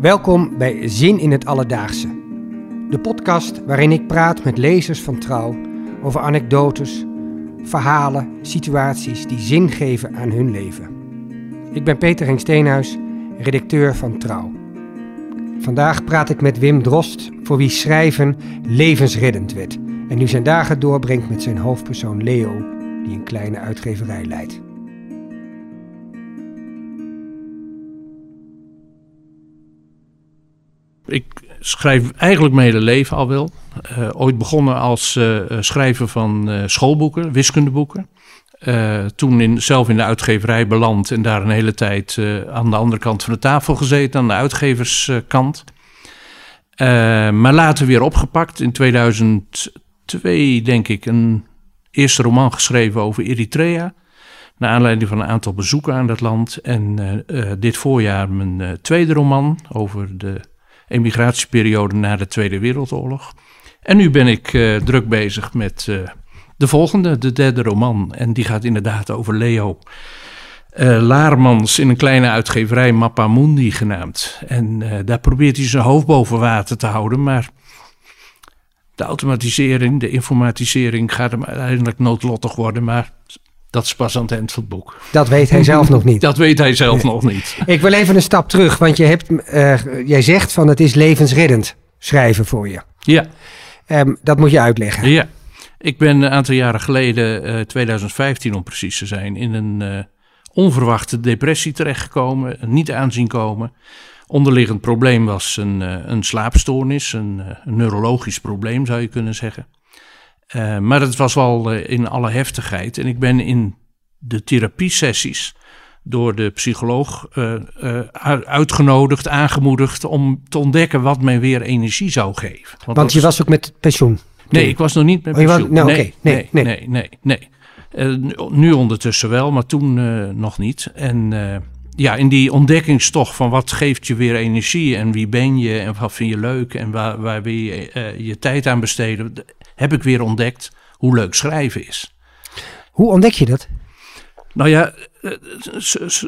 Welkom bij Zin in het Alledaagse. De podcast waarin ik praat met lezers van Trouw over anekdotes, verhalen, situaties die zin geven aan hun leven. Ik ben Peter Henk Steenhuis, redacteur van Trouw. Vandaag praat ik met Wim Drost, voor wie schrijven levensreddend werd en nu zijn dagen doorbrengt met zijn hoofdpersoon Leo, die een kleine uitgeverij leidt. Ik schrijf eigenlijk mijn hele leven al wel. Uh, ooit begonnen als uh, schrijver van schoolboeken, wiskundeboeken. toen in, zelf in de uitgeverij beland en daar een hele tijd aan de andere kant van de tafel gezeten, aan de uitgeverskant. maar later weer opgepakt. In 2002, denk ik, een eerste roman geschreven over Eritrea. Naar aanleiding van een aantal bezoeken aan dat land. En dit voorjaar mijn tweede roman over de emigratieperiode na de Tweede Wereldoorlog. En nu ben ik uh, druk bezig met uh, de volgende, de derde roman. En die gaat inderdaad over Leo uh, Laarmans in een kleine uitgeverij Mappa Mundi genaamd. En daar probeert hij zijn hoofd boven water te houden, maar de automatisering, de informatisering gaat hem uiteindelijk noodlottig worden. Maar dat is pas aan het eind van het boek. Dat weet hij zelf nog niet. Dat weet hij zelf nog niet. Ik wil even een stap terug, want je hebt, uh, jij zegt van het is levensreddend schrijven voor je. Ja. Um, dat moet je uitleggen. Ja. Ik ben een aantal jaren geleden, uh, 2015 om precies te zijn, in een uh, onverwachte depressie terechtgekomen. Niet aanzien komen. Onderliggend probleem was een, een slaapstoornis, een, een neurologisch probleem zou je kunnen zeggen. Uh, maar het was wel uh, in alle heftigheid. En ik ben in de therapiesessies door de psycholoog uh, uitgenodigd, aangemoedigd om te ontdekken wat mij weer energie zou geven. Want, Want je was ook met pensioen? Nee, ik was nog niet met oh, pensioen. Was, nou, nee, nee, nee, nee, nee, nee, nee. nu ondertussen wel, maar toen nog niet. En ja, in die ontdekkingstocht van wat geeft je weer energie en wie ben je en wat vind je leuk en waar, waar wil je uh, je tijd aan besteden, heb ik weer ontdekt hoe leuk schrijven is. Hoe ontdek je dat? Nou ja,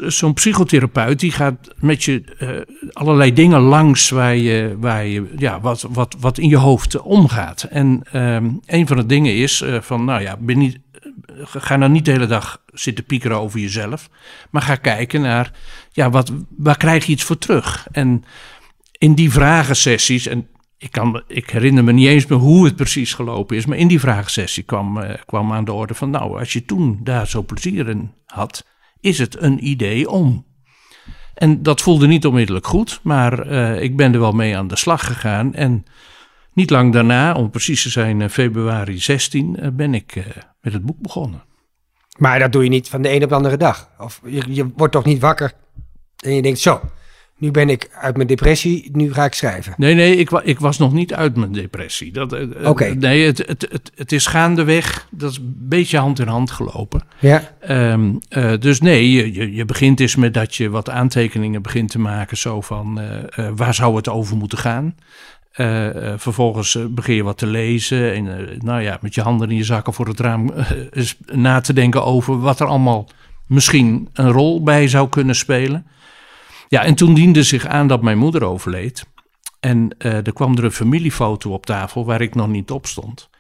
zo'n psychotherapeut die gaat met je uh, allerlei dingen langs waar je, waar je ja, wat, wat, wat in je hoofd omgaat. En um, een van de dingen is uh, van, nou ja, ben niet, ga nou niet de hele dag zitten piekeren over jezelf, maar ga kijken naar, ja, wat, waar krijg je iets voor terug? En in die vragensessies, en ik, kan, ik herinner me niet eens meer hoe het precies gelopen is, maar in die vragensessie kwam, uh, kwam aan de orde van, nou, als je toen daar zo plezier in had, is het een idee om. En dat voelde niet onmiddellijk goed, maar uh, ik ben er wel mee aan de slag gegaan. En niet lang daarna, om precies te zijn, uh, februari 16, ben ik met het boek begonnen. Maar dat doe je niet van de een op de andere dag. Of je, je wordt toch niet wakker en je denkt zo, nu ben ik uit mijn depressie, nu ga ik schrijven. Nee, nee, ik, ik was nog niet uit mijn depressie. Oké. Okay. Nee, het, het, het, het, is gaandeweg, dat is een beetje hand in hand gelopen. Ja. Um, uh, dus nee, je, je begint eens met dat je wat aantekeningen begint te maken. Zo van, uh, uh, waar zou het over moeten gaan? Uh, uh, vervolgens uh, begin je wat te lezen. En nou ja, met je handen in je zakken voor het raam na te denken over wat er allemaal misschien een rol bij zou kunnen spelen. Ja, en toen diende zich aan dat mijn moeder overleed. En er kwam er een familiefoto op tafel waar ik nog niet op stond.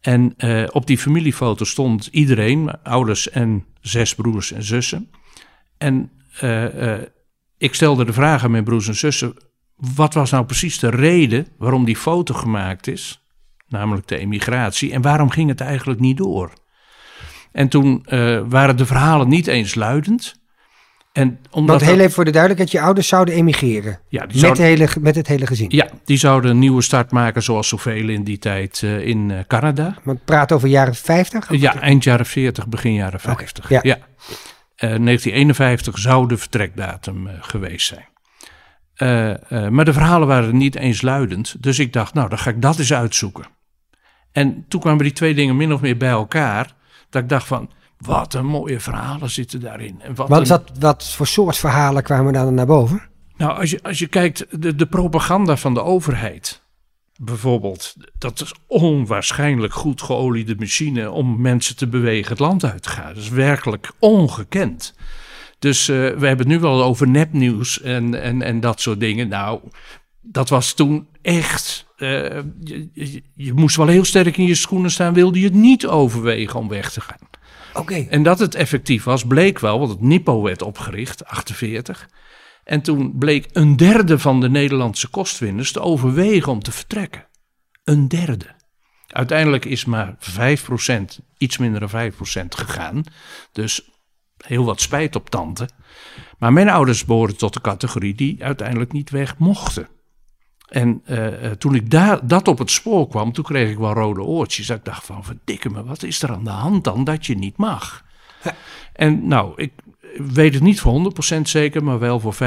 En op die familiefoto stond iedereen, ouders en zes broers en zussen. En ik stelde de vraag aan mijn broers en zussen wat was nou precies de reden waarom die foto gemaakt is, namelijk de emigratie, en waarom ging het eigenlijk niet door? En toen uh, waren de verhalen niet eens luidend. En omdat Want heel even voor de duidelijkheid, je ouders zouden emigreren. Ja, die zouden, met, hele, met het hele gezin. Ja, die zouden een nieuwe start maken zoals zoveel in die tijd uh, in uh, Canada. Want praat over jaren 50? Ja, eind jaren 40, begin jaren 50. Okay, ja. ja. 1951 zou de vertrekdatum geweest zijn. Maar de verhalen waren niet eens luidend. Dus ik dacht, nou, dan ga ik dat eens uitzoeken. En toen kwamen die twee dingen min of meer bij elkaar. Dat ik dacht van, wat een mooie verhalen zitten daarin. En wat, wat, voor soort verhalen kwamen dan naar boven? Nou, als je, als je kijkt, de, de propaganda van de overheid. Bijvoorbeeld, dat is onwaarschijnlijk goed geoliede machine om mensen te bewegen het land uit te gaan. Dat is werkelijk ongekend. Dus we hebben het nu wel over nepnieuws en, en, en dat soort dingen. Nou, dat was toen echt. Je, je, moest wel heel sterk in je schoenen staan, wilde je het niet overwegen om weg te gaan. Oké. En dat het effectief was, bleek wel, want het NIPO werd opgericht, 48. En toen bleek een derde van de Nederlandse kostwiners te overwegen om te vertrekken. Een derde. Uiteindelijk is maar 5%, iets minder dan 5% gegaan. Dus heel wat spijt op tante. Maar mijn ouders behoren tot de categorie die uiteindelijk niet weg mochten. En uh, toen ik daar, dat op het spoor kwam, toen kreeg ik wel rode oortjes. Ik dacht van, verdikke me, wat is er aan de hand dan dat je niet mag? En nou, ik weet het niet voor 100% zeker, maar wel voor 95%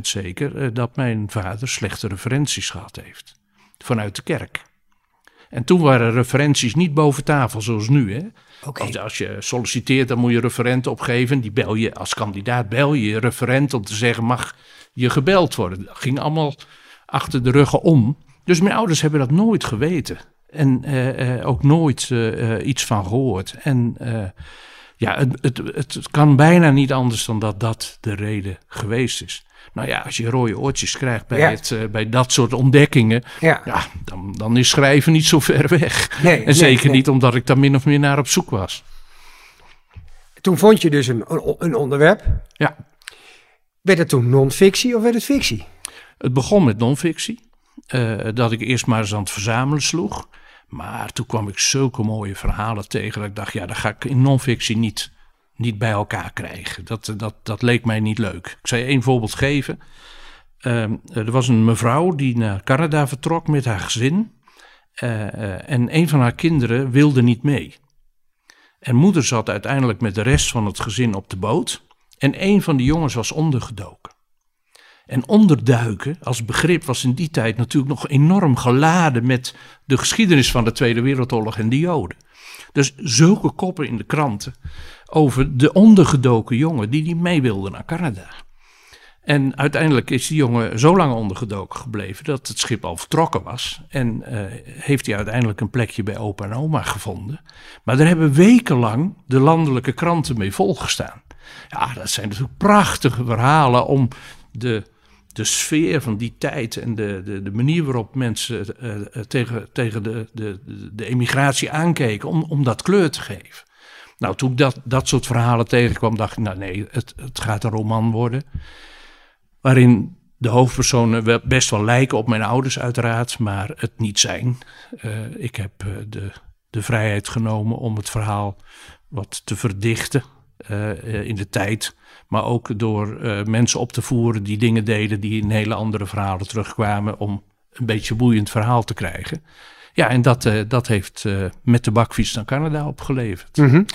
zeker... Uh, dat mijn vader slechte referenties gehad heeft. Vanuit de kerk. En toen waren referenties niet boven tafel zoals nu. Hè? Okay. Als je solliciteert, dan moet je referenten opgeven. Die bel je als kandidaat, bel je je referent om te zeggen: mag je gebeld worden? Dat ging allemaal achter de ruggen om. Dus mijn ouders hebben dat nooit geweten. En uh, uh, ook nooit uh, iets van gehoord. En ja, het, het, het kan bijna niet anders dan dat dat de reden geweest is. Nou ja, als je rode oortjes krijgt bij, het, bij dat soort ontdekkingen, ja. ja. dan, dan is schrijven niet zo ver weg. Nee, en zeker nee, niet omdat ik daar min of meer naar op zoek was. Toen vond je dus een, een onderwerp. Ja. Werd het toen non-fictie of werd het fictie? Het begon met non-fictie. Uh, dat ik eerst maar eens aan het verzamelen sloeg. Maar toen kwam ik zulke mooie verhalen tegen dat ik dacht, ja, dat ga ik in non-fictie niet niet bij elkaar krijgen. Dat, dat, dat leek mij niet leuk. Ik zal je één voorbeeld geven. Uh, er was een mevrouw die naar Canada vertrok met haar gezin. En een van haar kinderen wilde niet mee. En moeder zat uiteindelijk met de rest van het gezin op de boot. En een van die jongens was ondergedoken. En onderduiken als begrip was in die tijd natuurlijk nog enorm geladen met de geschiedenis van de Tweede Wereldoorlog en de Joden. Dus zulke koppen in de kranten over de ondergedoken jongen die niet mee wilde naar Canada. En uiteindelijk is die jongen zo lang ondergedoken gebleven dat het schip al vertrokken was. En uh, heeft hij uiteindelijk een plekje bij opa en oma gevonden. Maar daar hebben wekenlang de landelijke kranten mee volgestaan. Ja, dat zijn natuurlijk prachtige verhalen om de, de sfeer van die tijd en de, de, de manier waarop mensen uh, tegen, tegen de, de, de emigratie aankeken, om, om dat kleur te geven. Nou, toen ik dat, dat soort verhalen tegenkwam, dacht ik, nou nee, het, het gaat een roman worden. Waarin de hoofdpersonen best wel lijken op mijn ouders uiteraard, maar het niet zijn. Uh, ik heb de, de vrijheid genomen om het verhaal wat te verdichten uh, in de tijd. Maar ook door mensen op te voeren die dingen deden die in hele andere verhalen terugkwamen om een beetje boeiend verhaal te krijgen. Ja, en dat, uh, dat heeft met de bakfiets naar Canada opgeleverd. Mm -hmm.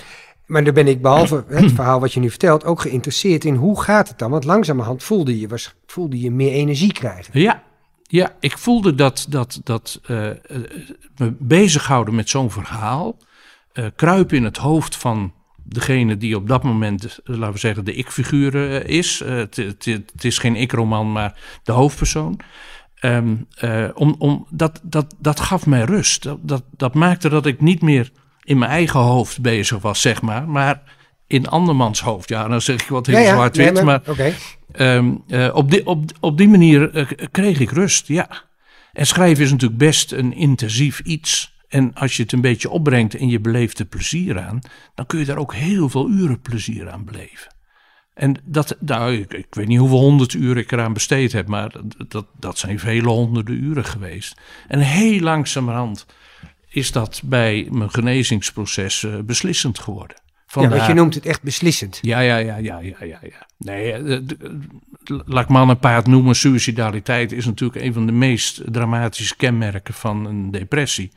Maar dan ben ik, behalve het verhaal wat je nu vertelt, ook geïnteresseerd in hoe gaat het dan? Want langzamerhand voelde je, was, voelde je meer energie krijgen. Ja, ja ik voelde dat, dat, dat me bezighouden met zo'n verhaal, kruipen in het hoofd van degene die op dat moment, laten we zeggen, de ik-figuur is. Het is geen ik-roman, maar de hoofdpersoon. Um, uh, om, om, dat, dat, dat gaf mij rust. Dat, dat, dat, maakte dat ik niet meer in mijn eigen hoofd bezig was, zeg maar, maar in andermans hoofd. Ja, dan zeg ik wat heel ja, ja, zwart-wit, nee, maar, maar okay. um, uh, op, die, op, op die manier uh, kreeg ik rust, ja. En schrijven is natuurlijk best een intensief iets. En als je het een beetje opbrengt en je beleeft er plezier aan, dan kun je daar ook heel veel uren plezier aan beleven. En dat, nou, ik, ik, weet niet hoeveel honderd uren ik eraan besteed heb, maar dat, dat zijn vele honderden uren geweest. En heel langzamerhand is dat bij mijn genezingsproces uh, beslissend geworden. Vandaar, ja, want je noemt het echt beslissend. Ja, ja, ja, ja, ja, ja. ja. Nee, de, de, laat ik man een paard noemen, suicidaliteit is natuurlijk een van de meest dramatische kenmerken van een depressie.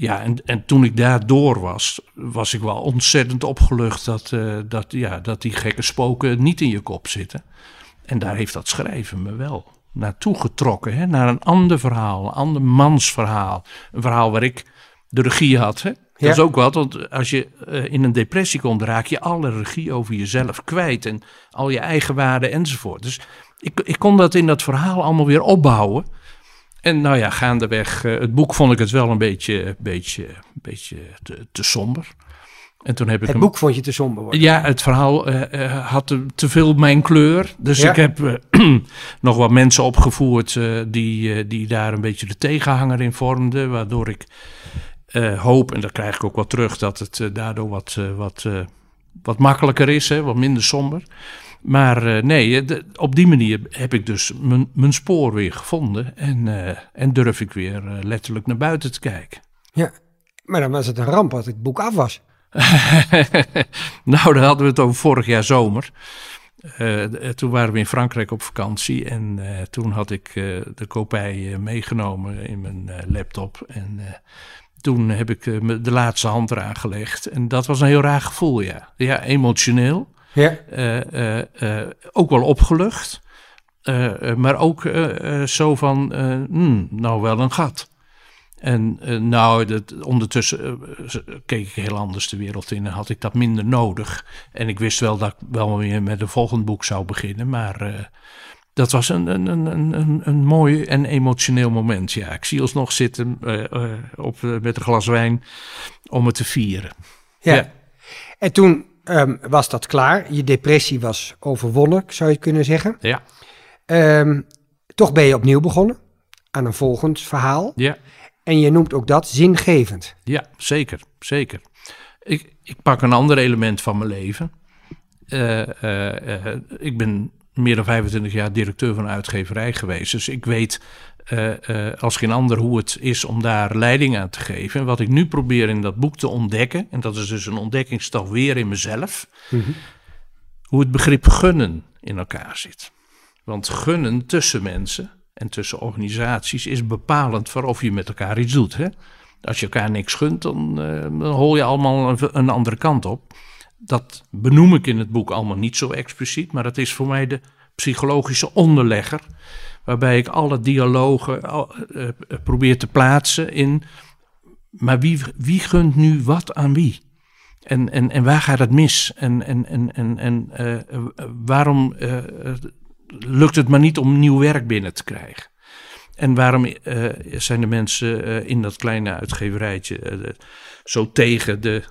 Ja, en, en toen ik daar door was, was ik wel ontzettend opgelucht dat, uh, dat, ja, dat die gekke spoken niet in je kop zitten. En daar heeft dat schrijven me wel naartoe getrokken, hè? naar een ander verhaal, een ander mansverhaal. Een verhaal waar ik de regie had. Hè? Dat ja. is ook wat, want als je uh, in een depressie komt, raak je alle regie over jezelf kwijt en al je eigen waarden enzovoort. Dus ik, ik kon dat in dat verhaal allemaal weer opbouwen. En nou ja, gaandeweg, uh, het boek vond ik het wel een beetje, beetje, beetje te, te somber. En toen heb ik Het hem- boek vond je te somber worden. Ja, het verhaal eh, eh, had te, veel mijn kleur. Dus Ja. ik heb eh, nog wat mensen opgevoerd eh, die, eh, die daar een beetje de tegenhanger in vormden. Waardoor ik eh, hoop, en dat krijg ik ook wel terug, dat het eh, daardoor wat, eh, wat, eh, wat makkelijker is, hè, wat minder somber. Maar eh, nee, eh, op die manier heb ik dus mijn- spoor weer gevonden. En, eh, en durf ik weer letterlijk naar buiten te kijken. Ja. Maar dan was het een ramp als het boek af was. nou, daar hadden we het over vorig jaar zomer. Toen waren we in Frankrijk op vakantie en toen had ik de kopij meegenomen in mijn laptop. En toen heb ik de laatste hand eraan gelegd. En dat was een heel raar gevoel, ja. Ja, emotioneel. Ja. Eh, eh, eh, ook wel opgelucht. Maar ook zo van, hmm, nou wel een gat. En nou, dat, ondertussen keek ik heel anders de wereld in en had ik dat minder nodig. En ik wist wel dat ik wel weer met een volgend boek zou beginnen. Maar dat was een, een, een, een, een, mooi en emotioneel moment. Ja, ik zie ons nog zitten op, met een glas wijn om het te vieren. Ja. Ja. En toen ehm, was dat klaar. Je depressie was overwonnen, zou je kunnen zeggen. Ja, Ehm, toch ben je opnieuw begonnen aan een volgend verhaal. ja. En je noemt ook dat zingevend. Ja, zeker, zeker. Ik, ik pak een ander element van mijn leven. Eh, eh, eh, ik ben meer dan 25 jaar directeur van een uitgeverij geweest. Dus ik weet eh, eh, als geen ander hoe het is om daar leiding aan te geven. En wat ik nu probeer in dat boek te ontdekken, en dat is dus een ontdekkingstaf weer in mezelf, hoe het begrip gunnen in elkaar zit. Want gunnen tussen mensen en tussen organisaties is bepalend voor of je met elkaar iets doet. Hè? Als je elkaar niks gunt, dan, dan hol je allemaal een, een andere kant op. Dat benoem ik in het boek allemaal niet zo expliciet, maar dat is voor mij de psychologische onderlegger. Waarbij ik alle dialogen al- eh, eh, probeer te plaatsen in. Maar wie, wie gunt nu wat aan wie? En, en, en waar gaat het mis? En, en, en, en, en eh, waarom lukt het maar niet om nieuw werk binnen te krijgen? En waarom zijn de mensen in dat kleine uitgeverijtje zo tegen de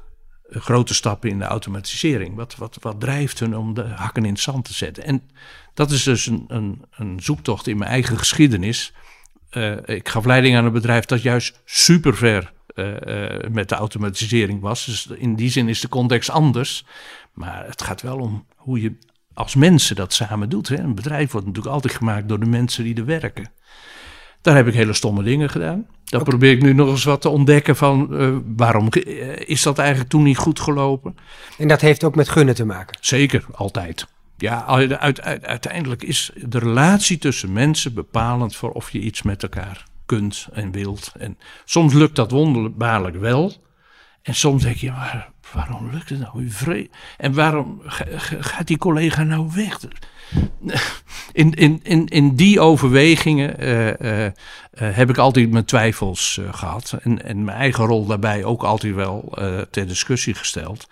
grote stappen in de automatisering? Wat, wat, wat drijft hun om de hakken in het zand te zetten? En dat is dus een, een, een zoektocht in mijn eigen geschiedenis. Eh, ik gaf leiding aan een bedrijf dat juist super ver eh, eh, met de automatisering was. Dus in die zin is de context anders. Maar het gaat wel om hoe je als mensen dat samen doet. Hè. Een bedrijf wordt natuurlijk altijd gemaakt door de mensen die er werken. Daar heb ik hele stomme dingen gedaan. Dan probeer ik nu nog eens wat te ontdekken van eh, waarom eh, is dat eigenlijk toen niet goed gelopen. En dat heeft ook met gunnen te maken. Zeker, altijd. Ja, uit, uit, uit- uiteindelijk is de relatie tussen mensen bepalend voor of je iets met elkaar kunt en wilt. En soms lukt dat wonderbaarlijk wel. En soms denk je, maar waarom lukt het nou? Vre- En waarom ga- ga- gaat die collega nou weg? In, in, in, die overwegingen eh, eh, eh, heb ik altijd mijn twijfels eh, gehad. En, en mijn eigen rol daarbij ook altijd wel ter discussie gesteld.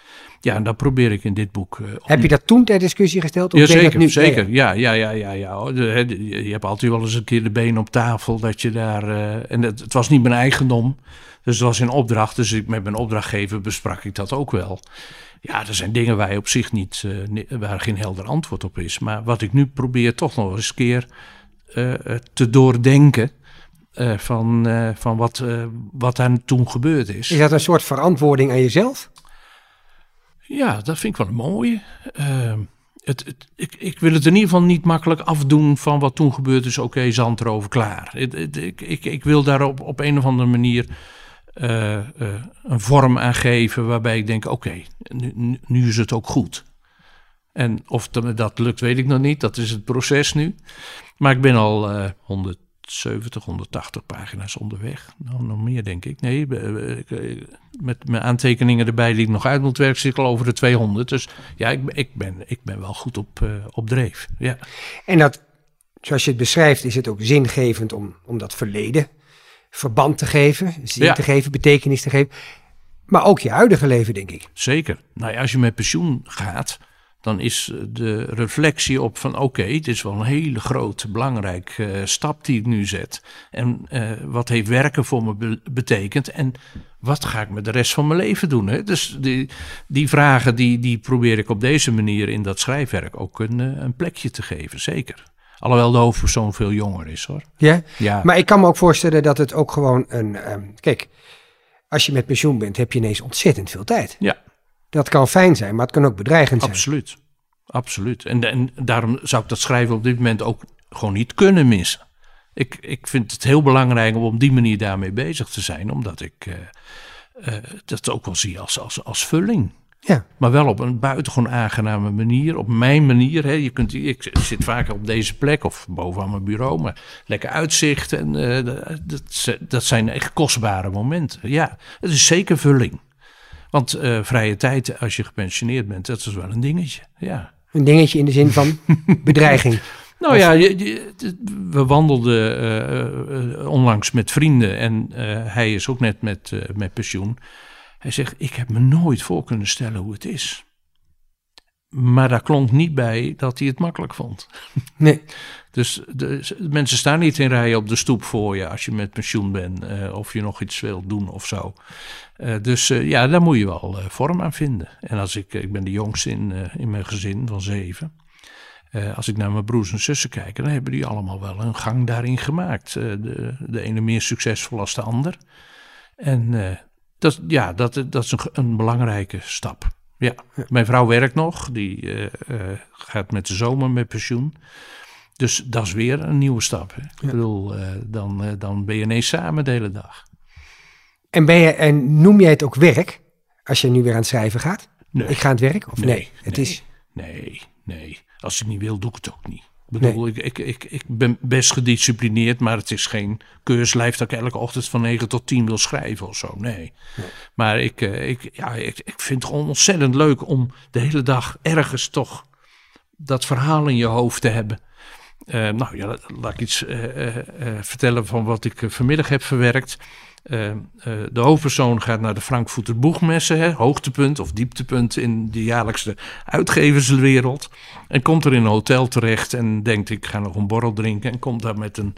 Ja, en dat probeer ik in dit boek. eh, Heb je dat toen ter discussie gesteld? Of ja, zeker, nu? zeker. Ja, ja, ja, ja, ja. de- Je hebt altijd wel eens een keer de benen op tafel dat je daar. eh, en het, het was niet mijn eigendom, dus het was in opdracht. Dus ik, met mijn opdrachtgever besprak ik dat ook wel. Ja, er zijn dingen waar je op zich niet, eh, waar geen helder antwoord op is. Maar wat ik nu probeer toch nog eens een keer te doordenken. van, van wat, wat daar toen gebeurd is. Is dat een soort verantwoording aan jezelf? Ja, dat vind ik wel een mooie. Ehm, het, het- ik, ik wil het in ieder geval niet makkelijk afdoen van wat toen gebeurd is. Oké, zand erover, klaar. Ik, ik, ik wil daar op, een of andere manier eh, eh, een vorm aan geven waarbij ik denk, oké, nu, nu- is het ook goed. En of dat, lukt, weet ik nog niet. Dat is het proces nu. Maar ik ben al eh 170, 180 pagina's onderweg. Nou, nog meer denk ik. Nee, eh, ik, eh, met mijn aantekeningen erbij die ik nog uit moet werken, zit ik al over de 200. Dus ja, ik, ben- ik, ben, ik ben wel goed op, eh, op dreef. Ja. En dat, zoals je het beschrijft, is het ook zingevend om, om dat verleden verband te geven, zin Ja. te geven, betekenis te geven. Maar ook je huidige leven, denk ik. Zeker. Nou ja, als je met pensioen gaat, dan is de reflectie op van oké, dit is wel een hele grote, belangrijke stap die ik nu zet. En wat heeft werken voor me betekend en wat ga ik met de rest van mijn leven doen? Hè? Dus die, die vragen die, die probeer ik op deze manier in dat schrijfwerk ook een, een plekje te geven, zeker. Alhoewel de hoofdpersoon veel jonger is hoor. Ja? ja. Maar ik kan me ook voorstellen dat het ook gewoon een. Um, kijk, als je met pensioen bent, heb je ineens ontzettend veel tijd. Ja. Dat kan fijn zijn, maar het kan ook bedreigend zijn. Absoluut. Absoluut. En, en daarom zou ik dat schrijven op dit moment ook gewoon niet kunnen missen. Ik, ik vind het heel belangrijk om op die manier daarmee bezig te zijn, omdat ik uh, uh, dat ook wel zie als, als, als vulling. Ja. Maar wel op een buitengewoon aangename manier. Op mijn manier. Hè. Je kunt, ik zit vaker op deze plek of bovenaan mijn bureau. Maar lekker uitzicht. En uh, dat, dat zijn echt kostbare momenten. Ja, het is zeker vulling. Want uh, vrije tijd als je gepensioneerd bent, dat is wel een dingetje. Ja. Een dingetje in de zin van bedreiging. Nou ja, we wandelden uh, onlangs met vrienden en hij is ook net met, met pensioen. Hij zegt, ik heb me nooit voor kunnen stellen hoe het is. Maar daar klonk niet bij dat hij het makkelijk vond. Nee. Dus de, mensen staan niet in rijen op de stoep voor je als je met pensioen bent. Uh, of je nog iets wilt doen of zo. Uh, dus uh, ja, daar moet je wel vorm aan vinden. En als ik, ik ben de jongste in, in mijn gezin van zeven. als ik naar mijn broers en zussen kijk, dan hebben die allemaal wel een gang daarin gemaakt. de, de ene meer succesvol als de ander. En dat, ja, dat, dat is een, een belangrijke stap. Ja. Mijn vrouw werkt nog, die uh, uh, gaat met de zomer met pensioen. Dus dat is weer een nieuwe stap. Hè? Ja. Ik bedoel, uh, dan, dan ben je ineens samen de hele dag. En, ben je, en noem jij het ook werk als je nu weer aan het schrijven gaat? Nee. Ik ga aan het werk? Of nee? nee het nee, is... nee, nee. Als ik niet wil, doe ik het ook niet. Ik bedoel, ik, ik, ik, ik ben best gedisciplineerd, maar het is geen keurslijf dat ik elke ochtend van 9 tot 10 wil schrijven of zo. Nee. nee. Maar ik, ik, ja, ik, ik vind het gewoon ontzettend leuk om de hele dag ergens toch dat verhaal in je hoofd te hebben. Uh, nou ja, laat ik iets uh, uh, vertellen van wat ik vanmiddag heb verwerkt. Uh, uh, de hoofdpersoon gaat naar de Frankfurter Boegmessen, hè, hoogtepunt of dieptepunt in de jaarlijkse uitgeverswereld. En komt er in een hotel terecht en denkt: ik ga nog een borrel drinken. En komt daar met een,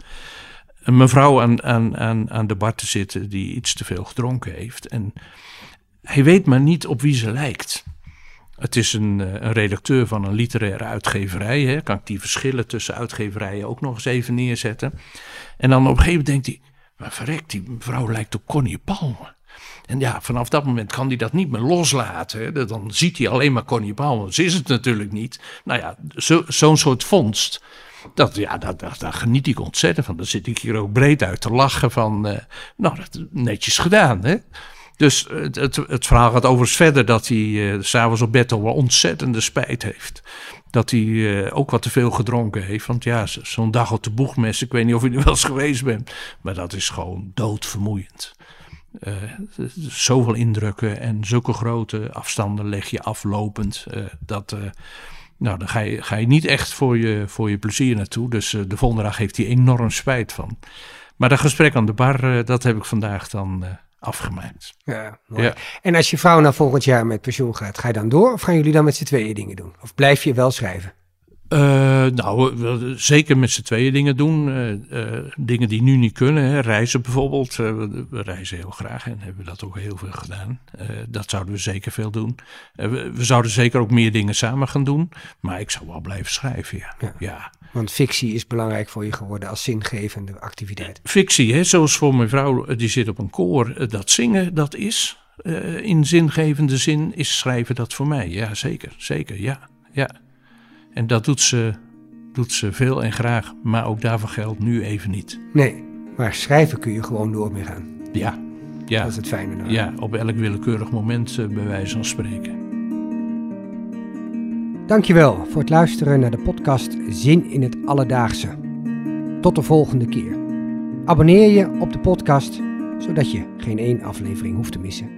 een mevrouw aan, aan, aan, aan de bar te zitten die iets te veel gedronken heeft. En hij weet maar niet op wie ze lijkt. Het is een, een redacteur van een literaire uitgeverij. Hè. Kan ik die verschillen tussen uitgeverijen ook nog eens even neerzetten? En dan op een gegeven moment denkt hij maar verrek, die mevrouw lijkt op Connie Palme. En ja, vanaf dat moment kan hij dat niet meer loslaten. Dan ziet hij alleen maar Connie Palme. Ze is het natuurlijk niet. Nou ja, zo'n zo soort vondst. Dat, ja, dat, dat, daar geniet ik ontzettend van. Dan zit ik hier ook breed uit te lachen van... Uh, nou, dat netjes gedaan, hè. Dus het, het, het verhaal gaat overigens verder dat hij uh, s'avonds op bed al wel ontzettende spijt heeft dat hij uh, ook wat te veel gedronken heeft. Want ja, zo'n dag op de boegmes, ik weet niet of je er wel eens geweest bent, maar dat is gewoon doodvermoeiend. Uh, zoveel indrukken en zulke grote afstanden leg je aflopend. Uh, dat, nou, dan ga je, ga je niet echt voor je, voor je plezier naartoe. Dus de volgende dag heeft hij enorm spijt van. Maar dat gesprek aan de bar, dat heb ik vandaag dan afgemaakt. Ja, ja, En als je vrouw nou volgend jaar met pensioen gaat, ga je dan door of gaan jullie dan met z'n tweeën dingen doen? Of blijf je wel schrijven? Uh, nou, we, zeker met z'n tweeën dingen doen. Uh, uh, dingen die nu niet kunnen. Hè. Reizen bijvoorbeeld. We, we, reizen heel graag en hebben dat ook heel veel gedaan. dat zouden we zeker veel doen. We, we, zouden zeker ook meer dingen samen gaan doen. Maar ik zou wel blijven schrijven, ja. ja. ja. Want fictie is belangrijk voor je geworden als zingevende activiteit. Fictie, hè, zoals voor mijn vrouw, die zit op een koor. Dat zingen, dat is in zingevende zin, is schrijven dat voor mij. Ja, zeker, zeker, ja, ja. En dat doet ze, doet ze veel en graag, maar ook daarvoor geldt nu even niet. Nee, maar schrijven kun je gewoon door mee gaan. Ja, ja. Dat is het fijne. Nou. Ja, op elk willekeurig moment uh, bij wijze van spreken. Dankjewel voor het luisteren naar de podcast Zin in het Alledaagse. Tot de volgende keer. Abonneer je op de podcast, zodat je geen één aflevering hoeft te missen.